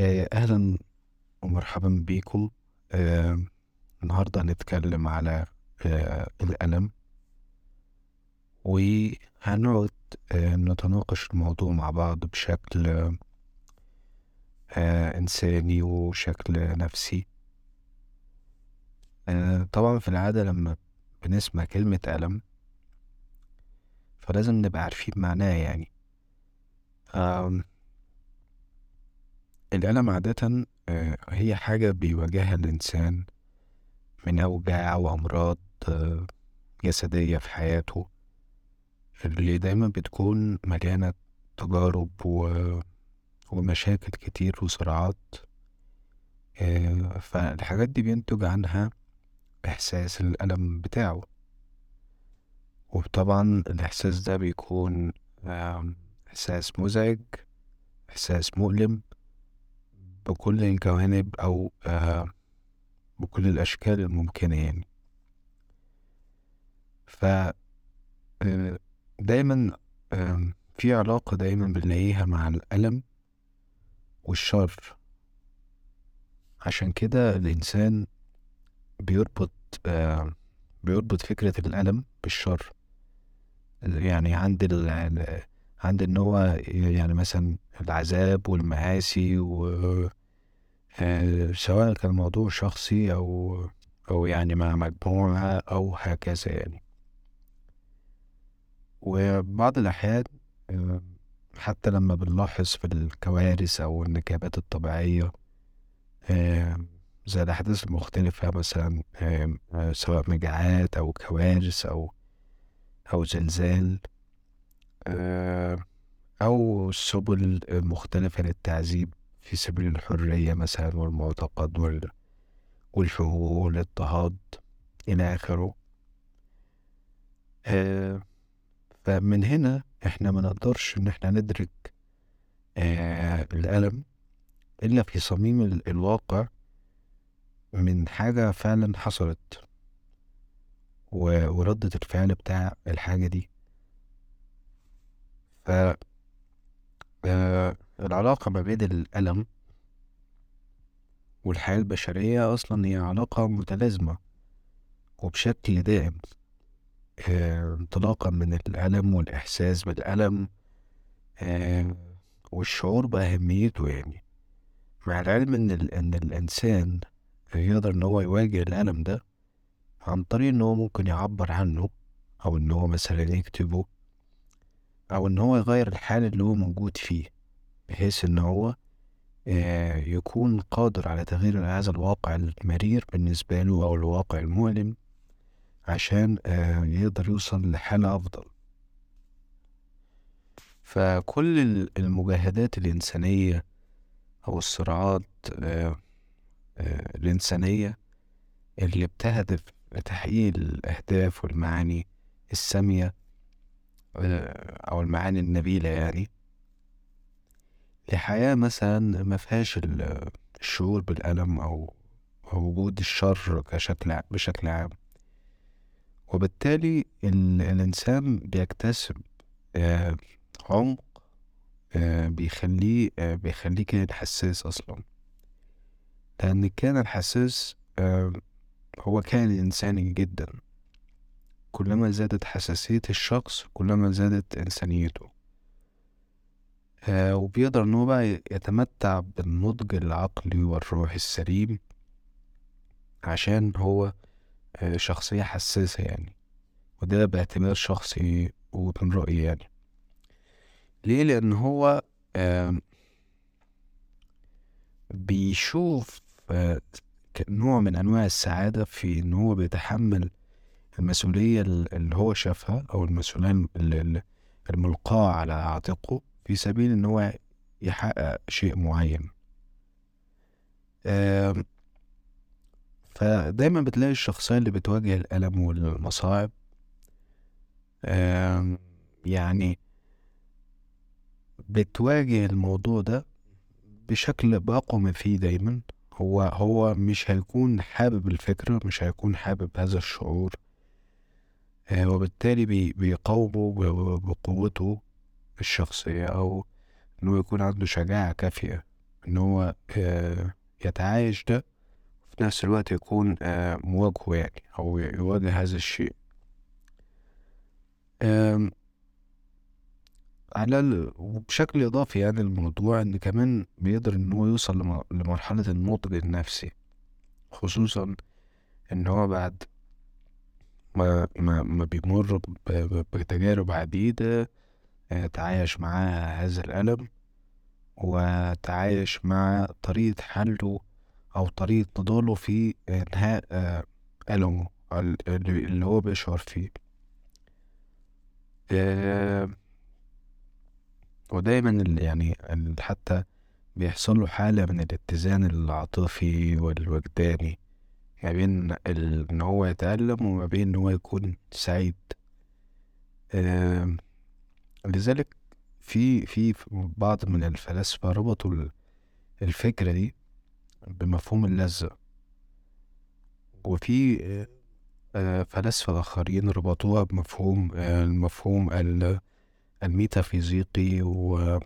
آه، أهلا ومرحبا بيكم. آه، النهاردة هنتكلم على آه، الألم. وهنقعد نتناقش الموضوع مع بعض بشكل إنساني وشكل نفسي. طبعا في العادة لما بنسمع كلمة ألم فلازم نبقى عارفين معناه يعني. الألم عادة آه، هي حاجة بيواجهها الإنسان من أوجاع وأمراض آه، جسدية في حياته اللي دايما بتكون مليانة تجارب و... ومشاكل كتير وصراعات آه، فالحاجات دي بينتج عنها إحساس الألم بتاعه. وطبعا الإحساس ده بيكون إحساس مزعج إحساس مؤلم بكل الجوانب أو آه بكل الأشكال الممكنة يعني. ف آه، دايما في علاقة دايما بنلاقيها مع الألم والشر. عشان كده الإنسان بيربط آه بيربط فكرة الألم بالشر. يعني عند عند إن هو يعني مثلا العذاب والمآسي و سواء كان الموضوع شخصي أو أو يعني مع مجموعة أو هكذا يعني. وبعض الأحيان آه، حتى لما بنلاحظ في الكوارث أو النكبات الطبيعية زي الأحداث المختلفة مثلا سواء مجاعات أو كوارث أو أو زلزال أو السبل المختلفة للتعذيب في سبيل الحرية مثلا والمعتقد وال... والحقوق والاضطهاد إلى آخره. آه فمن هنا إحنا ما نقدرش إن إحنا ندرك آه الألم إلا في صميم الواقع من حاجة فعلا حصلت وردة الفعل بتاع الحاجة دي. ف آه العلاقة ما بين الألم والحياة البشرية أصلا هي علاقة متلازمة وبشكل دائم آه، انطلاقا من الألم والإحساس بالألم آه، والشعور بأهميته يعني. مع العلم إن, إن الإنسان يقدر إن هو يواجه الألم ده عن طريق إن هو ممكن يعبر عنه أو إن هو مثلا يكتبه أو إن هو يغير الحال اللي هو موجود فيه بحيث إن هو آه، يكون قادر على تغيير هذا الواقع المرير بالنسبة له أو الواقع المؤلم عشان آه، يقدر يوصل لحالة أفضل. فكل المجاهدات الإنسانية أو الصراعات آه، الإنسانية اللي بتهدف لتحقيق الأهداف والمعاني السامية أو المعاني النبيلة يعني. لحياة مثلا ما فيهاش الشعور بالألم أو وجود الشر كشكل بشكل عام. وبالتالي الإنسان بيكتسب آه، عمق آه، بيخليه آه، بيخليه كائن حساس أصلا. لأن الكائن الحساس هو كائن إنساني جدا. كلما زادت حساسية الشخص كلما زادت إنسانيته. آه وبيقدر إن هو بقى يتمتع بالنضج العقلي والروحي السليم عشان هو آه شخصية حساسة يعني. وده باعتبار شخصي ومن رأيي يعني. ليه؟ لأن هو آه بيشوف آه نوع من أنواع السعادة في إن هو بيتحمل المسؤولية اللي هو شافها أو المسؤولية الملقاة على عاتقه في سبيل إن هو يحقق شيء معين. فدايما بتلاقي الشخصية اللي بتواجه الألم والمصاعب. يعني بتواجه الموضوع ده بشكل بأقوى ما فيه دايما. هو هو مش هيكون حابب الفكرة مش هيكون حابب هذا الشعور. وبالتالي بيقاومه بقوته الشخصية أو إنه يكون عنده شجاعة كافية إن هو يتعايش ده وفي نفس الوقت يكون مواجهه يعني أو يواجه هذا الشيء. على وبشكل إضافي يعني الموضوع إن كمان بيقدر إن هو يوصل لمرحلة النضج النفسي خصوصا إن هو بعد ما ما ما بيمر بتجارب عديدة آه، تعايش مع هذا الألم وتعايش مع طريقة حله أو طريقة نضاله في إنهاء آه، ألمه اللي هو بيشعر فيه. آه، ودايما يعني حتى بيحصل له حالة من الاتزان العاطفي والوجداني. ما بين إن هو يتألم وما بين إن هو يكون سعيد. لذلك في في بعض من الفلاسفة ربطوا الفكرة دي بمفهوم اللذة وفي آه، فلاسفة آخرين ربطوها بمفهوم آه، المفهوم الميتافيزيقي و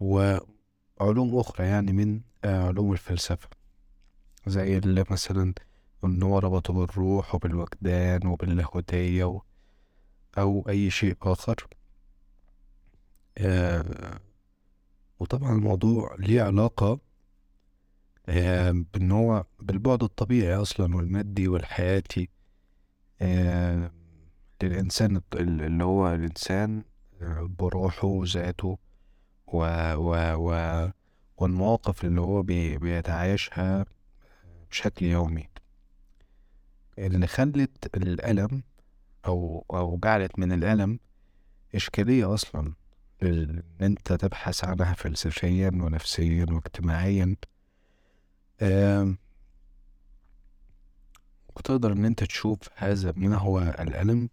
وعلوم أخرى يعني من آه، علوم الفلسفة. زي اللي مثلا إن هو ربطه بالروح وبالوجدان وباللاهوتية أو أي شيء آخر. آه وطبعا الموضوع ليه علاقة آه بأن هو بالبعد الطبيعي أصلا والمادي والحياتي. آه للإنسان اللي هو الإنسان آه، بروحه وذاته و و و والمواقف اللي هو بي بيتعايشها. بشكل يومي. اللي خلت الألم أو أو جعلت من الألم إشكالية أصلا إن أنت تبحث عنها فلسفيا ونفسيا واجتماعيا. وتقدر إن أنت تشوف هذا ما هو الألم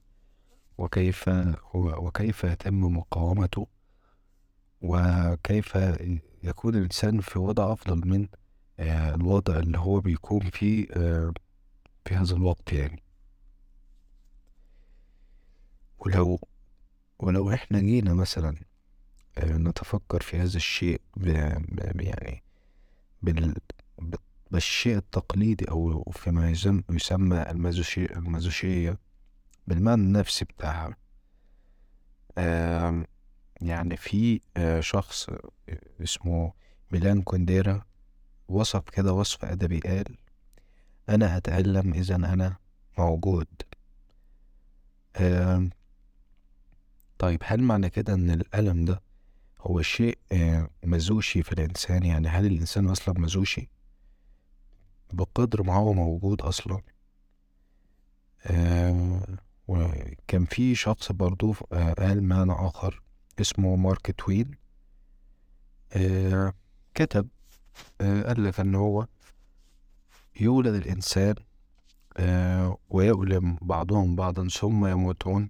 وكيف وكيف يتم مقاومته وكيف يكون الإنسان في وضع أفضل من الوضع اللي هو بيكون فيه آه، في هذا الوقت يعني. ولو ولو إحنا جينا مثلا آه، نتفكر في هذا الشيء يعني بال بالشيء التقليدي أو فيما يسمى المازوشية بالمعنى النفسي بتاعها. يعني في شخص اسمه ميلان كونديرا وصف كده وصف أدبي قال أنا أتألم إذا أنا موجود. آه طيب هل معنى كده إن الألم ده هو شيء آه مزوشي في الإنسان؟ يعني هل الإنسان أصلا مزوشي بقدر ما هو موجود أصلا؟ آه وكان في شخص برضو آه قال معنى آخر اسمه مارك توين آه كتب آه لك إن هو يولد الإنسان آه ويؤلم بعضهم بعضا ثم يموتون.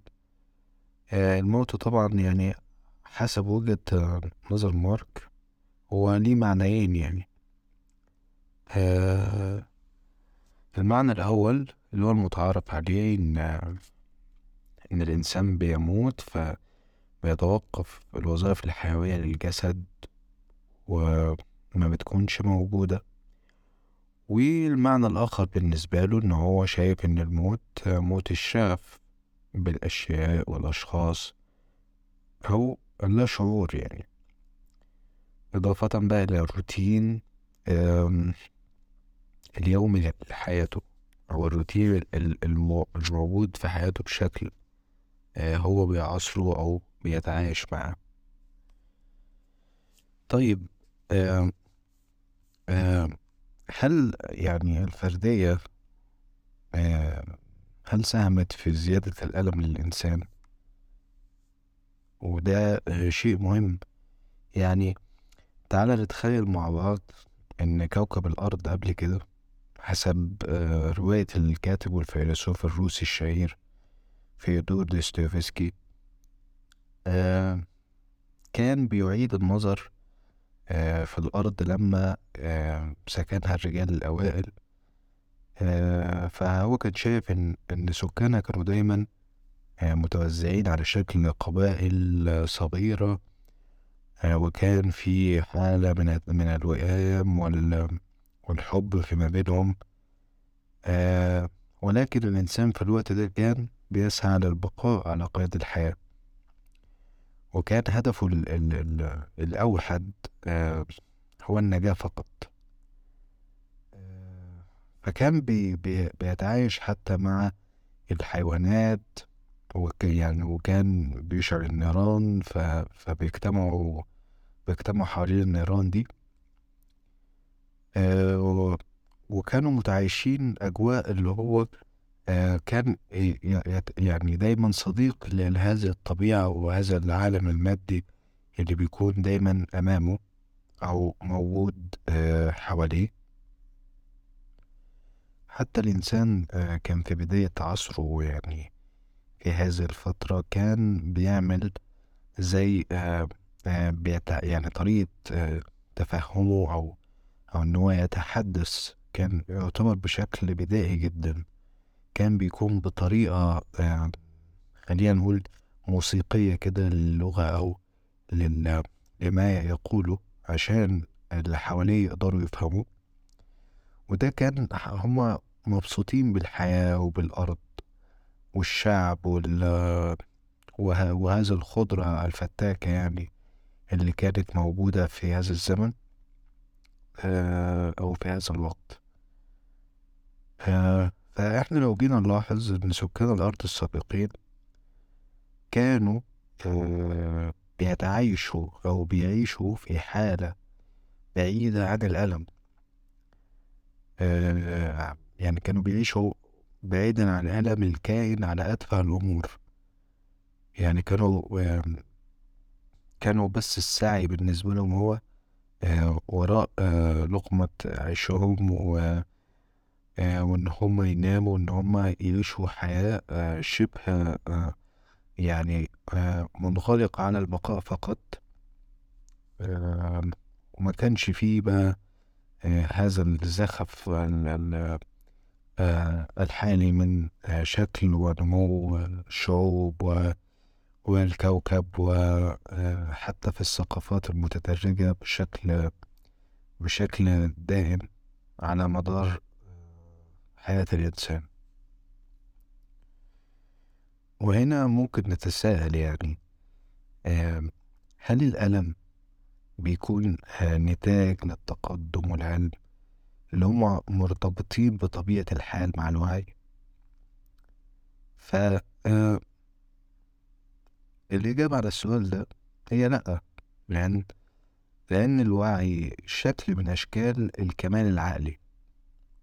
آه الموت طبعا يعني حسب وجهة نظر مارك هو ليه معنيين يعني. المعنى الأول اللي هو المتعارف عليه إن إن الإنسان بيموت فبيتوقف الوظائف الحيوية للجسد وما بتكونش موجودة. والمعنى الآخر بالنسبة له إن هو شايف إن الموت موت الشغف بالأشياء والأشخاص. أو اللا شعور يعني. إضافة بقى إلى الروتين اليومي لحياته أو الروتين الموجود في حياته بشكل آه، هو بيعصره أو بيتعايش معاه. طيب هل يعني الفردية آه، هل ساهمت في زيادة الألم للإنسان؟ وده شيء مهم يعني تعالى نتخيل مع بعض إن كوكب الأرض قبل كده حسب آه، رواية الكاتب والفيلسوف الروسي الشهير فيودور دوستويفسكي آه، كان بيعيد النظر آه، في الأرض لما آه، سكنها الرجال الأوائل آه، فهو كان شايف إن إن سكانها كانوا دايما متوزعين على شكل قبائل صغيرة وكان في حالة من من الوئام والحب فيما بينهم ولكن الإنسان في الوقت ده كان بيسعى للبقاء على قيد الحياة. وكان هدفه ال ال ال الأوحد هو النجاة فقط. فكان بي بي بيتعايش حتى مع الحيوانات يعني وكان بيشعل النيران فبيجتمعوا بيجتمعوا حوالين النيران دي. آه وكانوا متعايشين أجواء اللي هو آه كان يعني دايما صديق لهذه الطبيعة وهذا العالم المادي اللي بيكون دايما أمامه أو موجود آه حواليه. حتى الإنسان آه كان في بداية عصره يعني في هذه الفترة كان بيعمل زي آه آه يعني طريقة آه تفهمه أو أو إن هو يتحدث. كان يعتبر بشكل بدائي جدا. كان بيكون بطريقة آه خلينا نقول موسيقية كده للغة أو لما يقوله عشان اللي حواليه يقدروا يفهموه. وده كان هما مبسوطين بالحياة وبالأرض والشعب وال وهذا الخضرة الفتاكة يعني اللي كانت موجودة في هذا الزمن أو في هذا الوقت. فإحنا لو جينا نلاحظ إن سكان الأرض السابقين كانوا بيتعايشوا أو بيعيشوا في حالة بعيدة عن الألم. يعني كانوا بيعيشوا بعيدا عن ألم الكائن على أتفه الأمور. يعني كانوا كانوا بس السعي بالنسبة لهم هو آه، وراء آه، لقمة عيشهم و آه، وإن هم يناموا وإن هم يعيشوا حياة شبه يعني منغلقة على البقاء فقط. وما كانش فيه بقى هذا الزخف آه، الحالي من آه، شكل ونمو الشعوب والكوكب وحتى في الثقافات المتدرجة بشكل بشكل دائم على مدار حياة الإنسان. وهنا ممكن نتساءل يعني هل الألم بيكون نتاج للتقدم والعلم اللي هم مرتبطين بطبيعة الحال مع الوعي؟ ف الإجابة على السؤال ده هي لأ لأن لأن الوعي شكل من أشكال الكمال العقلي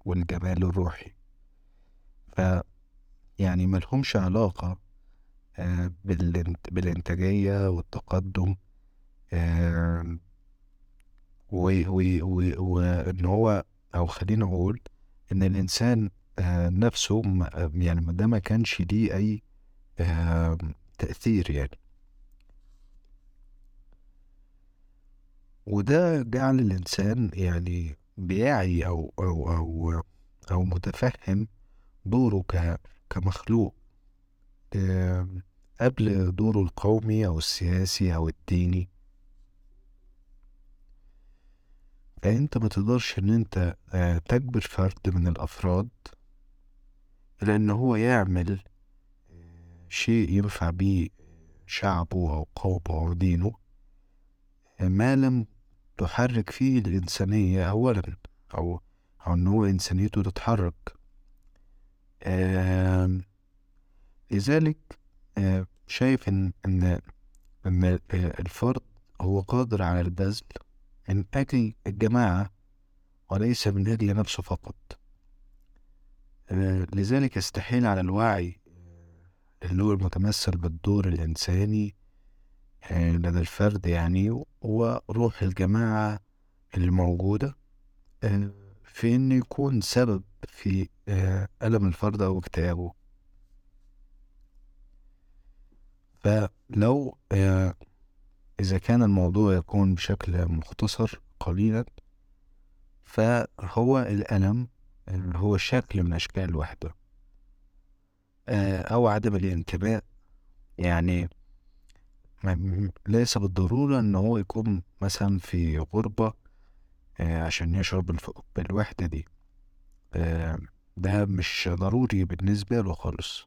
والجمال الروحي. ف يعني ملهمش علاقة آه، بالإنتاجية والتقدم آه، وإن هو أو خلينا أقول إن الإنسان آه، نفسه يعني ما ده ما كانش ليه أي تأثير يعني. وده جعل الإنسان يعني بيعي أو أو أو أو متفهم دوره كمخلوق قبل دوره القومي أو السياسي أو الديني. أنت ما تقدرش إن أنت آه، تجبر فرد من الأفراد لأن هو يعمل آه، شيء ينفع بيه شعبه أو قومه أو دينه ما لم تحرك فيه الإنسانية أولا أو أو إن هو إنسانيته تتحرك. لذلك شايف إن إن إن الفرد هو قادر على البذل من أجل الجماعة وليس من أجل نفسه فقط. لذلك يستحيل على الوعي اللي هو المتمثل بالدور الإنساني لدى الفرد يعني هو روح الجماعة الموجودة. في إنه يكون سبب في ألم الفرد أو اكتئابه. فلو إذا كان الموضوع يكون بشكل مختصر قليلا فهو الألم هو شكل من أشكال الوحدة آه، أو عدم الانتماء يعني ليس بالضرورة إن هو يكون مثلا في غربة آه، عشان يشعر بالوحدة دي. آه، ده مش ضروري بالنسبة له خالص.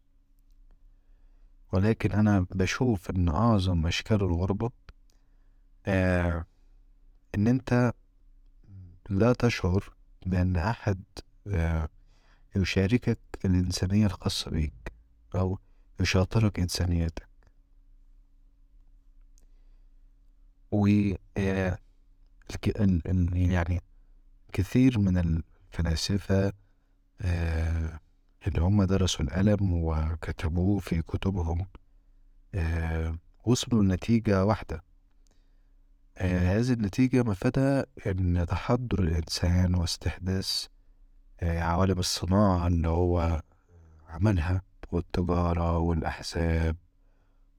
ولكن أنا بشوف إن أعظم أشكال الغربة آه، إن أنت لا تشعر بأن أحد يشاركك الإنسانية الخاصة بيك أو يشاطرك إنسانيتك. و يعني كثير من الفلاسفة آه، اللي هم درسوا الألم وكتبوه في كتبهم آه، وصلوا لنتيجة واحدة. آه، هذه النتيجة مفادها إن تحضر الإنسان واستحداث عوالم الصناعة اللي هو عملها والتجارة والأحزاب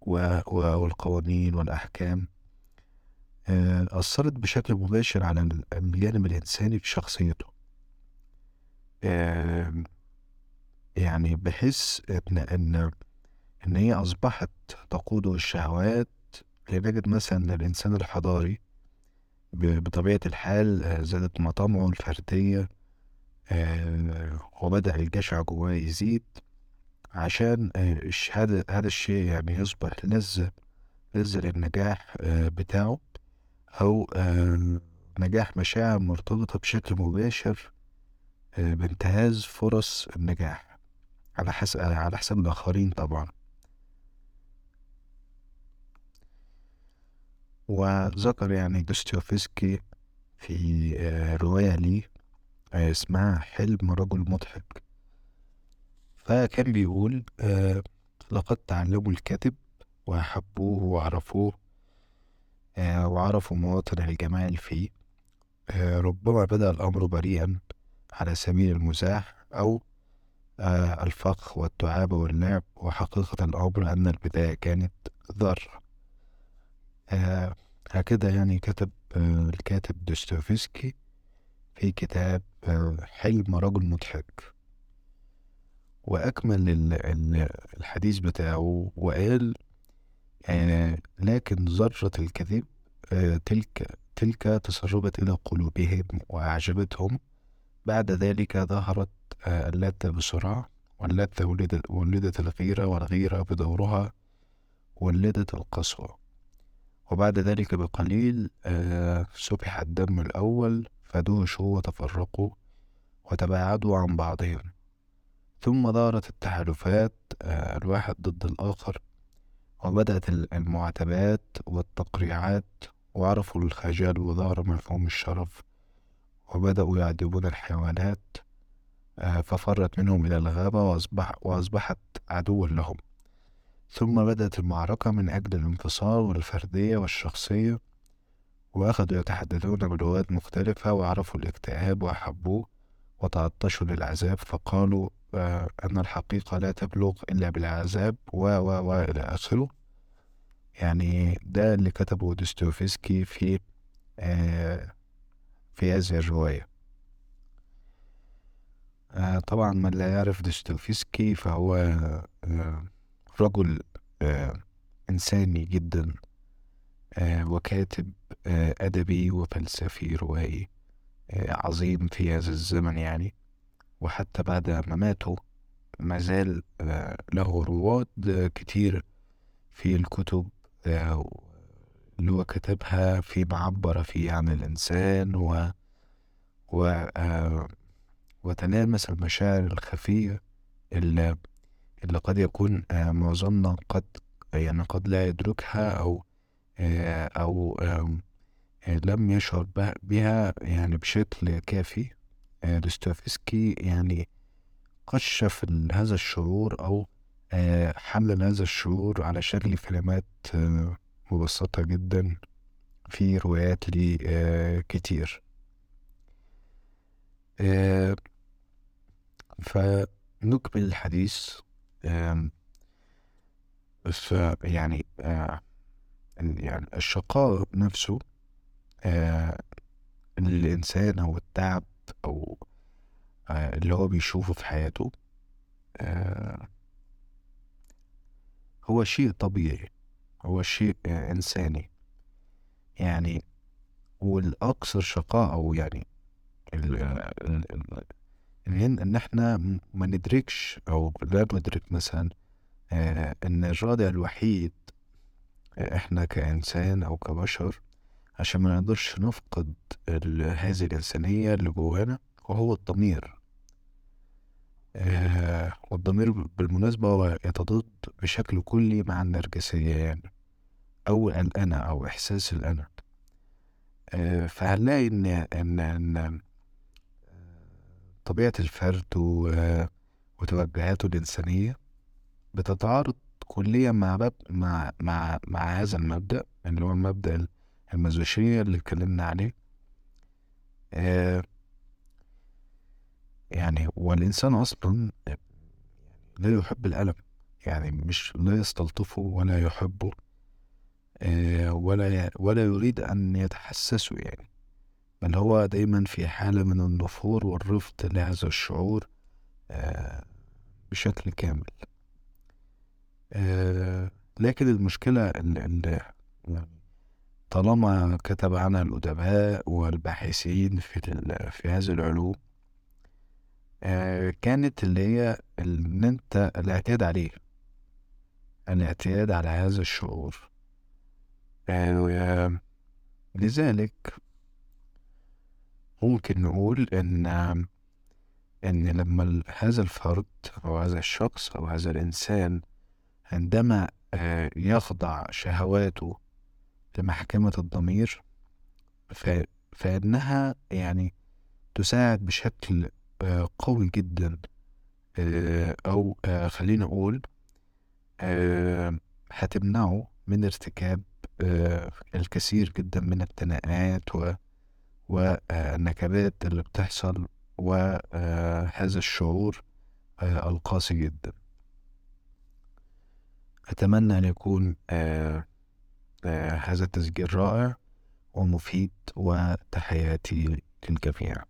والقوانين والأحكام. أثرت بشكل مباشر على الجانب الإنساني في شخصيته. يعني بحس إن إن إن هي أصبحت تقوده الشهوات لنجد مثلا الإنسان الحضاري بطبيعة الحال آه، زادت مطامعه الفردية آه، وبدأ الجشع جواه يزيد عشان آه، هذا هذا الشيء يعني يصبح لذة لذة للنجاح بتاعه. أو نجاح مشاعر مرتبطة بشكل مباشر بانتهاز فرص النجاح على حسب على حساب الآخرين طبعا. وذكر يعني دوستويفسكي في آه، رواية لي آه، اسمها حلم رجل مضحك. فكان بيقول آه، لقد تعلموا الكاتب وأحبوه وعرفوه وعرفوا مواطن الجمال فيه. ربما بدأ الأمر بريئا على سبيل المزاح أو آه الفخ والدعابة واللعب. وحقيقة الأمر أن البداية كانت آه هكذا يعني كتب آه الكاتب دوستويفسكي في كتاب آه حلم رجل مضحك. وأكمل الحديث بتاعه وقال آه لكن ذرة الكذب آه تلك تلك تسربت إلى قلوبهم وأعجبتهم. بعد ذلك ظهرت آه، اللذة بسرعة. واللذة ولدت, ولدت الغيرة والغيرة بدورها. ولدت القسوة وبعد ذلك بقليل آه، سفح الدم الأول فدوشوا وتفرقوا وتباعدوا عن بعضهم. ثم دارت التحالفات الواحد ضد الآخر. وبدأت المعاتبات والتقريعات وعرفوا الخجل وظهر مفهوم الشرف وبدأوا يعذبون الحيوانات آه، ففرت منهم إلى الغابة وأصبح وأصبحت عدوا لهم. ثم بدأت المعركة من أجل الانفصال والفردية والشخصية وأخذوا يتحدثون بلغات مختلفة وعرفوا الاكتئاب وأحبوه. وتعطشوا للعذاب فقالوا آه أن الحقيقة لا تبلغ إلا بالعذاب و و و إلى آخره. يعني ده اللي كتبه دوستويفسكي في آه في هذه الرواية. آه طبعا من لا يعرف دوستويفسكي فهو رجل إنساني جدا وكاتب أدبي وفلسفي روائي. عظيم في هذا الزمن يعني. وحتى بعد مماته ما زال آه له رواد كتير في الكتب آه اللي هو كتبها في معبر فيه عن الإنسان و, و... آه وتلامس المشاعر الخفية اللي, اللي قد يكون آه معظمنا قد يعني قد لا يدركها أو آه أو آه لم يشعر بها يعني بشكل كافي. آه دوستويفسكي يعني قشف هذا الشعور أو آه حلل هذا الشعور على شكل كلمات آه مبسطة جدا في روايات لي آه كتير. آه فنكمل الحديث. آه يعني آه يعني الشقاء نفسه آه الإنسان أو التعب أو آه اللي هو بيشوفه في حياته آه هو شيء طبيعي هو شيء إنساني. يعني والأكثر شقاء أو يعني إن إن إحنا ما ندركش أو لا ندرك مثلا آه، إن الرادع الوحيد إحنا كإنسان أو كبشر عشان ما نقدرش نفقد هذه الإنسانية اللي جوانا وهو الضمير. آه والضمير بالمناسبة هو يتضاد بشكل كلي مع النرجسية يعني أو الأنا أو إحساس الأنا. آه فهنلاقي إن إن إن طبيعة الفرد وتوجهاته الإنسانية بتتعارض كليا مع باب مع مع مع هذا المبدأ اللي هو المبدأ المازوشية اللي اتكلمنا عليه. آه يعني والإنسان أصلا لا يحب الألم يعني مش لا يستلطفه ولا يحبه آه ولا ولا يريد أن يتحسسه يعني. بل هو دايما في حالة من النفور والرفض لهذا الشعور آه بشكل كامل. آه لكن المشكلة اللي يعني طالما كتب عنها الأدباء والباحثين في, في هذه العلوم آه كانت اللي هي ان انت الاعتياد عليه. الاعتياد على هذا الشعور. آه لذلك ممكن نقول إن إن لما هذا الفرد أو هذا الشخص أو هذا الإنسان عندما آه يخضع شهواته لمحكمة الضمير فإنها يعني تساعد بشكل آه، قوي جدا آه، أو آه، خلينا نقول هتمنعه من ارتكاب الكثير جدا من التناقات والنكبات اللي بتحصل وهذا الشعور القاسي جدا. أتمنى أن يكون هذا التسجيل رائع ومفيد وتحياتي للجميع.